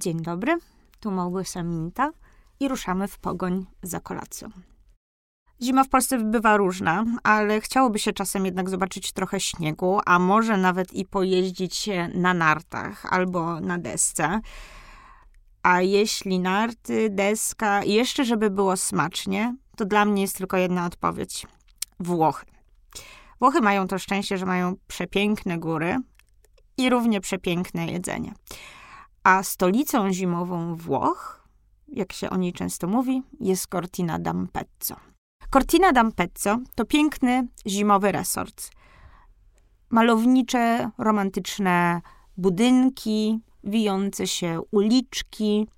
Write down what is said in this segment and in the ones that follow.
Dzień dobry, tu Małgosia Minta i ruszamy w pogoń za kolacją. Zima w Polsce bywa różna, ale chciałoby się czasem jednak zobaczyć trochę śniegu, a może nawet i pojeździć na nartach albo na desce. A jeśli narty, deska jeszcze żeby było smacznie, to dla mnie jest tylko jedna odpowiedź. Włochy. Włochy mają to szczęście, że mają przepiękne góry i równie przepiękne jedzenie. A stolicą zimową Włoch, jak się o niej często mówi, jest Cortina d'Ampezzo. Cortina d'Ampezzo to piękny zimowy resort. Malownicze, romantyczne budynki, wijące się uliczki,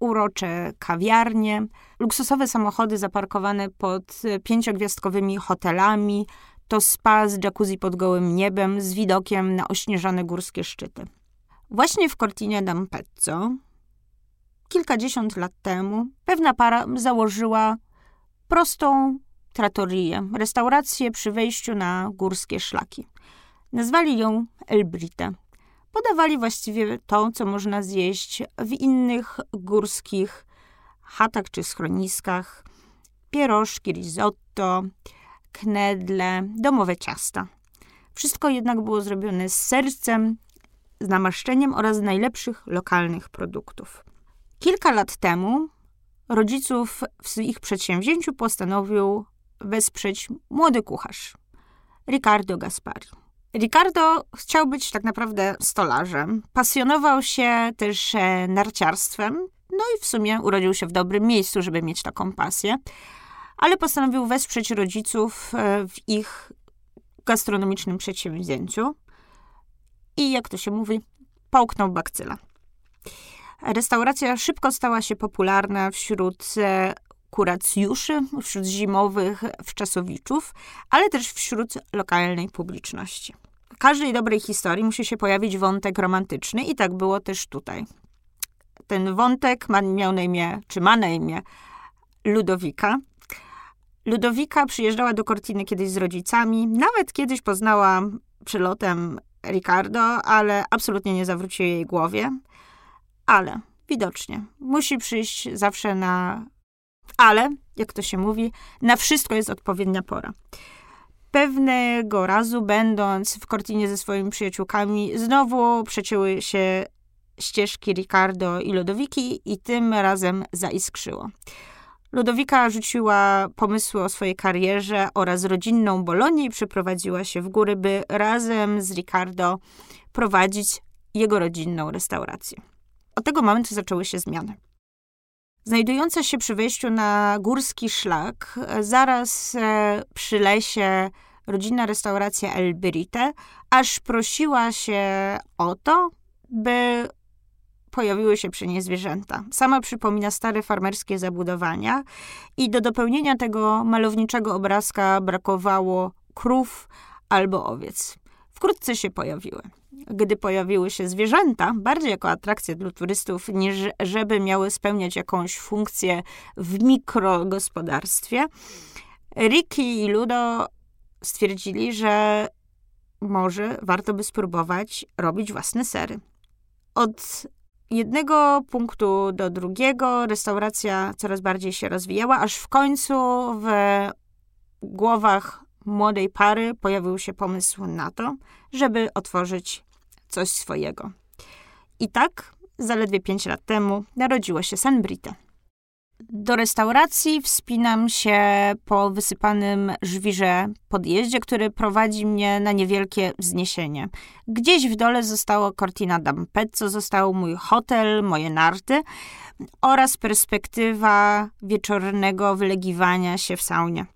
urocze kawiarnie, luksusowe samochody zaparkowane pod pięciogwiazdkowymi hotelami, to spa z jacuzzi pod gołym niebem z widokiem na ośnieżone górskie szczyty. Właśnie w Cortinie d'Ampezzo kilkadziesiąt lat temu pewna para założyła prostą trattorię, restaurację przy wejściu na górskie szlaki. Nazwali ją El Brite. Podawali właściwie to, co można zjeść w innych górskich chatach czy schroniskach. Pierożki, risotto, knedle, domowe ciasta. Wszystko jednak było zrobione z sercem, z namaszczeniem oraz najlepszych lokalnych produktów. Kilka lat temu rodziców w ich przedsięwzięciu postanowił wesprzeć młody kucharz, Riccardo Gaspari. Riccardo chciał być tak naprawdę stolarzem. Pasjonował się też e, narciarstwem, no i w sumie urodził się w dobrym miejscu, żeby mieć taką pasję, ale postanowił wesprzeć rodziców e, w ich gastronomicznym przedsięwzięciu i, jak to się mówi, połknął bakcyla. Restauracja szybko stała się popularna wśród e, kuracjuszy, wśród zimowych wczasowiczów, ale też wśród lokalnej publiczności. W każdej dobrej historii musi się pojawić wątek romantyczny i tak było też tutaj. Ten wątek ma, miał na imię, czy ma na imię Ludowika. Ludowika przyjeżdżała do Cortiny kiedyś z rodzicami, nawet kiedyś poznała przylotem Ricardo, ale absolutnie nie zawrócił jej głowie. Ale widocznie musi przyjść zawsze na. Ale, jak to się mówi, na wszystko jest odpowiednia pora. Pewnego razu, będąc w Cortinie ze swoimi przyjaciółkami, znowu przecięły się ścieżki Ricardo i Lodowiki i tym razem zaiskrzyło. Ludowika rzuciła pomysły o swojej karierze oraz rodzinną Bolonię i przeprowadziła się w góry, by razem z Ricardo prowadzić jego rodzinną restaurację. Od tego momentu zaczęły się zmiany. Znajdująca się przy wejściu na górski szlak, zaraz e, przy lesie rodzinna restauracja El Birite, aż prosiła się o to, by pojawiły się przy niej zwierzęta. Sama przypomina stare farmerskie zabudowania i do dopełnienia tego malowniczego obrazka brakowało krów albo owiec. Wkrótce się pojawiły. Gdy pojawiły się zwierzęta, bardziej jako atrakcja dla turystów, niż żeby miały spełniać jakąś funkcję w mikrogospodarstwie, Ricky i Ludo stwierdzili, że może warto by spróbować robić własne sery. Od jednego punktu do drugiego restauracja coraz bardziej się rozwijała, aż w końcu w głowach młodej pary pojawił się pomysł na to, żeby otworzyć coś swojego. I tak, zaledwie pięć lat temu, narodziło się San Brite. Do restauracji wspinam się po wysypanym żwirze podjeździe, który prowadzi mnie na niewielkie wzniesienie. Gdzieś w dole zostało Cortina d'Ampezzo, został mój hotel, moje narty oraz perspektywa wieczornego wylegiwania się w saunie.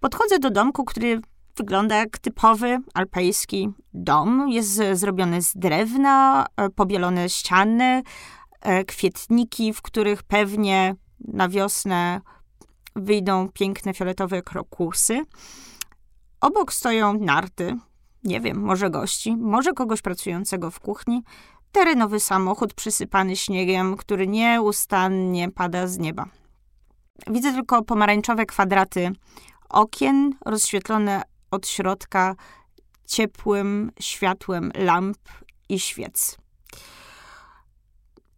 Podchodzę do domku, który wygląda jak typowy alpejski dom. Jest zrobiony z drewna, e, pobielone ściany, kwietniki, w których pewnie na wiosnę wyjdą piękne fioletowe krokusy. Obok stoją narty, nie wiem, może gości, może kogoś pracującego w kuchni, terenowy samochód przysypany śniegiem, który nieustannie pada z nieba. Widzę tylko pomarańczowe kwadraty okien, rozświetlone od środka ciepłym światłem lamp i świec.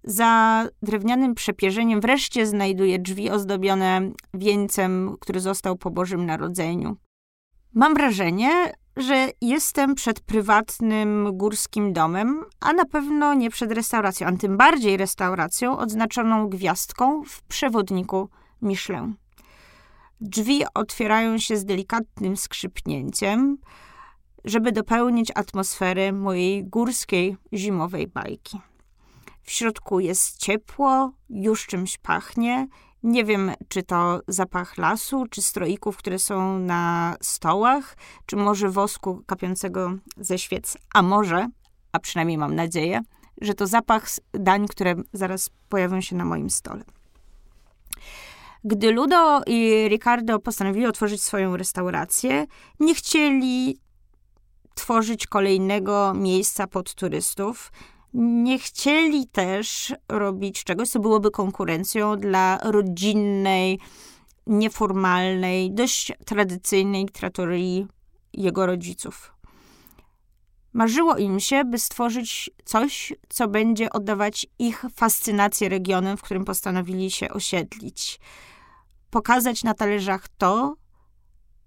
Za drewnianym przepierzeniem wreszcie znajduję drzwi ozdobione wieńcem, który został po Bożym Narodzeniu. Mam wrażenie, że jestem przed prywatnym górskim domem, a na pewno nie przed restauracją, a tym bardziej restauracją odznaczoną gwiazdką w przewodniku Michelin. Drzwi otwierają się z delikatnym skrzypnięciem, żeby dopełnić atmosferę mojej górskiej zimowej bajki. W środku jest ciepło, już czymś pachnie. Nie wiem, czy to zapach lasu, czy stroików, które są na stołach, czy może wosku kapiącego ze świec, a może, a przynajmniej mam nadzieję, że to zapach dań, które zaraz pojawią się na moim stole. Gdy Ludo i Ricardo postanowili otworzyć swoją restaurację, nie chcieli tworzyć kolejnego miejsca pod turystów. Nie chcieli też robić czegoś, co byłoby konkurencją dla rodzinnej, nieformalnej, dość tradycyjnej trattorii jego rodziców. Marzyło im się, by stworzyć coś, co będzie oddawać ich fascynację regionem, w którym postanowili się osiedlić. Pokazać na talerzach to,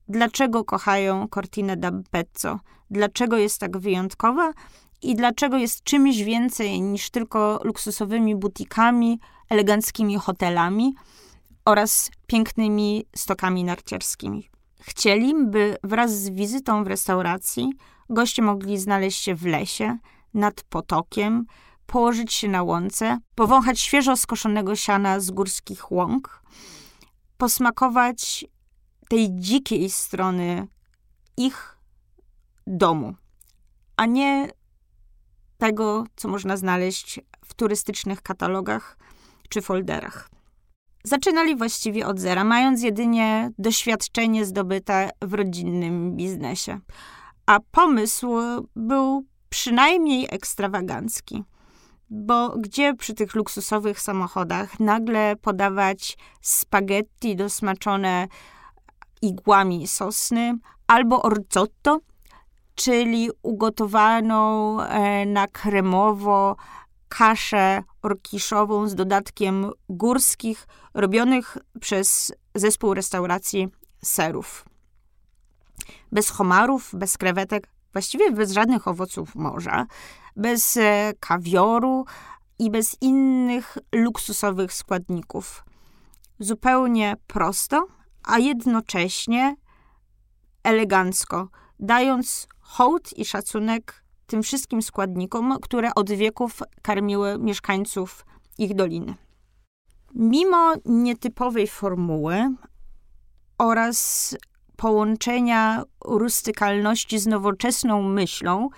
dlaczego kochają Cortina d'Ampezzo, dlaczego jest tak wyjątkowa i dlaczego jest czymś więcej niż tylko luksusowymi butikami, eleganckimi hotelami oraz pięknymi stokami narciarskimi. Chcieli, by wraz z wizytą w restauracji goście mogli znaleźć się w lesie, nad potokiem, położyć się na łące, powąchać świeżo skoszonego siana z górskich łąk, posmakować tej dzikiej strony ich domu, a nie tego, co można znaleźć w turystycznych katalogach czy folderach. Zaczynali właściwie od zera, mając jedynie doświadczenie zdobyte w rodzinnym biznesie. A pomysł był przynajmniej ekstrawagancki. Bo gdzie przy tych luksusowych samochodach nagle podawać spaghetti dosmaczone igłami sosny albo orzotto, czyli ugotowaną e, na kremowo kaszę orkiszową z dodatkiem górskich, robionych przez zespół restauracji serów. Bez homarów, bez krewetek, właściwie bez żadnych owoców morza, bez e, kawioru i bez innych luksusowych składników. Zupełnie prosto, a jednocześnie elegancko, dając hołd i szacunek tym wszystkim składnikom, które od wieków karmiły mieszkańców ich doliny. Mimo nietypowej formuły oraz połączenia rustykalności z nowoczesną myślą,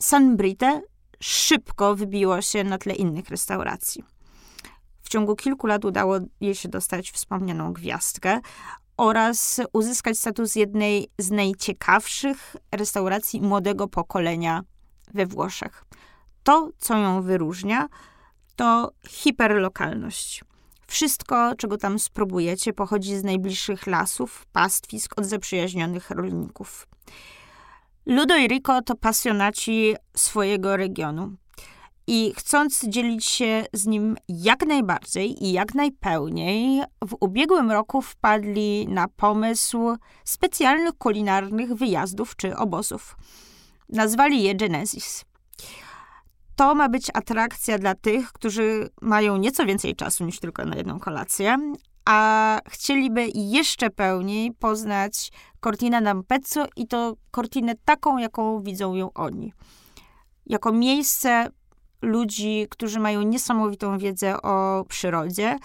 San Brite szybko wybiło się na tle innych restauracji. W ciągu kilku lat udało jej się dostać wspomnianą gwiazdkę oraz uzyskać status jednej z najciekawszych restauracji młodego pokolenia we Włoszech. To, co ją wyróżnia, to hiperlokalność. Wszystko, czego tam spróbujecie, pochodzi z najbliższych lasów, pastwisk od zaprzyjaźnionych rolników. Ludo i Rico to pasjonaci swojego regionu. I chcąc dzielić się z nim jak najbardziej i jak najpełniej, w ubiegłym roku wpadli na pomysł specjalnych kulinarnych wyjazdów czy obozów. Nazwali je Genesis. To ma być atrakcja dla tych, którzy mają nieco więcej czasu niż tylko na jedną kolację, a chcieliby jeszcze pełniej poznać Cortina d'Ampezzo i to Cortinę taką, jaką widzą ją oni. Jako miejsce ludzi, którzy mają niesamowitą wiedzę o przyrodzie,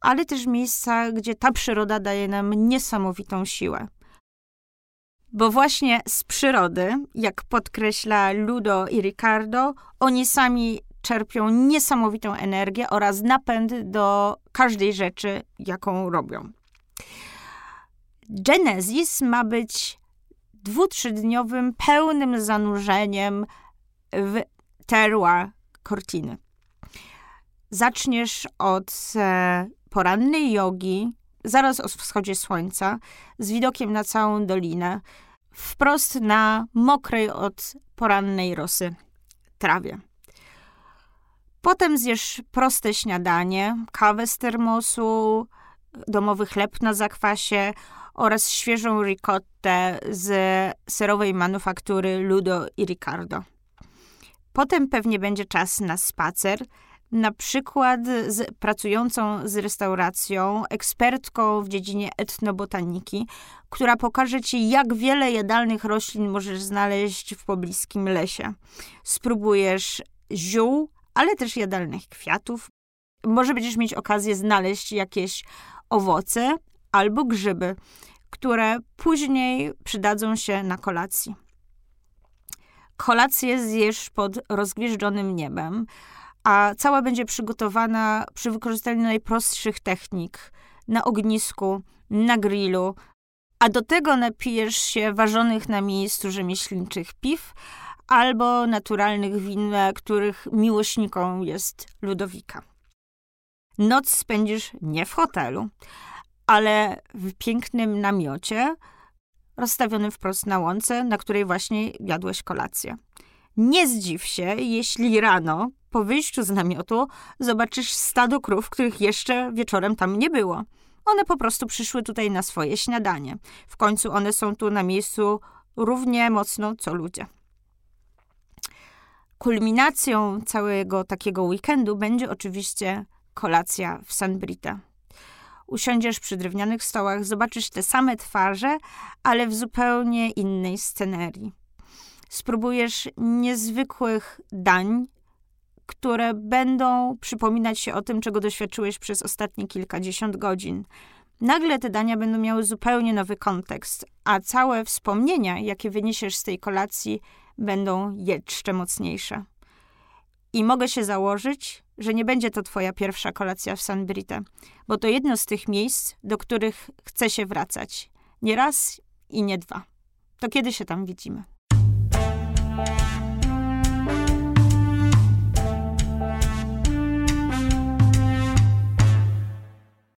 ale też miejsca, gdzie ta przyroda daje nam niesamowitą siłę. Bo właśnie z przyrody, jak podkreśla Ludo i Ricardo, oni sami czerpią niesamowitą energię oraz napęd do każdej rzeczy, jaką robią. Genesis ma być dwu-trzydniowym, pełnym zanurzeniem w terroir Cortiny. Zaczniesz od e, porannej jogi, zaraz o wschodzie słońca, z widokiem na całą dolinę, wprost na mokrej od porannej rosy trawie. Potem zjesz proste śniadanie, kawę z termosu, domowy chleb na zakwasie oraz świeżą ricottę z serowej manufaktury Ludo i Ricardo. Potem pewnie będzie czas na spacer, na przykład z pracującą z restauracją, ekspertką w dziedzinie etnobotaniki, która pokaże ci, jak wiele jadalnych roślin możesz znaleźć w pobliskim lesie. Spróbujesz ziół, ale też jadalnych kwiatów. Może będziesz mieć okazję znaleźć jakieś owoce albo grzyby, które później przydadzą się na kolacji. Kolację zjesz pod rozgwieżdżonym niebem, a cała będzie przygotowana przy wykorzystaniu najprostszych technik na ognisku, na grillu, a do tego napijesz się ważonych na miejscu rzemieślniczych piw albo naturalnych win, których miłośniką jest Ludowika. Noc spędzisz nie w hotelu, ale w pięknym namiocie rozstawionym wprost na łące, na której właśnie jadłeś kolację. Nie zdziw się, jeśli rano, po wyjściu z namiotu, zobaczysz stado krów, których jeszcze wieczorem tam nie było. One po prostu przyszły tutaj na swoje śniadanie. W końcu one są tu na miejscu równie mocno co ludzie. Kulminacją całego takiego weekendu będzie oczywiście kolacja w San Brita. Usiądziesz przy drewnianych stołach, zobaczysz te same twarze, ale w zupełnie innej scenerii. Spróbujesz niezwykłych dań, które będą przypominać się o tym, czego doświadczyłeś przez ostatnie kilkadziesiąt godzin. Nagle te dania będą miały zupełnie nowy kontekst, a całe wspomnienia, jakie wyniesiesz z tej kolacji, będą jeszcze mocniejsze. I mogę się założyć, że nie będzie to twoja pierwsza kolacja w San Brite, bo to jedno z tych miejsc, do których chce się wracać. Nie raz i nie dwa. To kiedy się tam widzimy?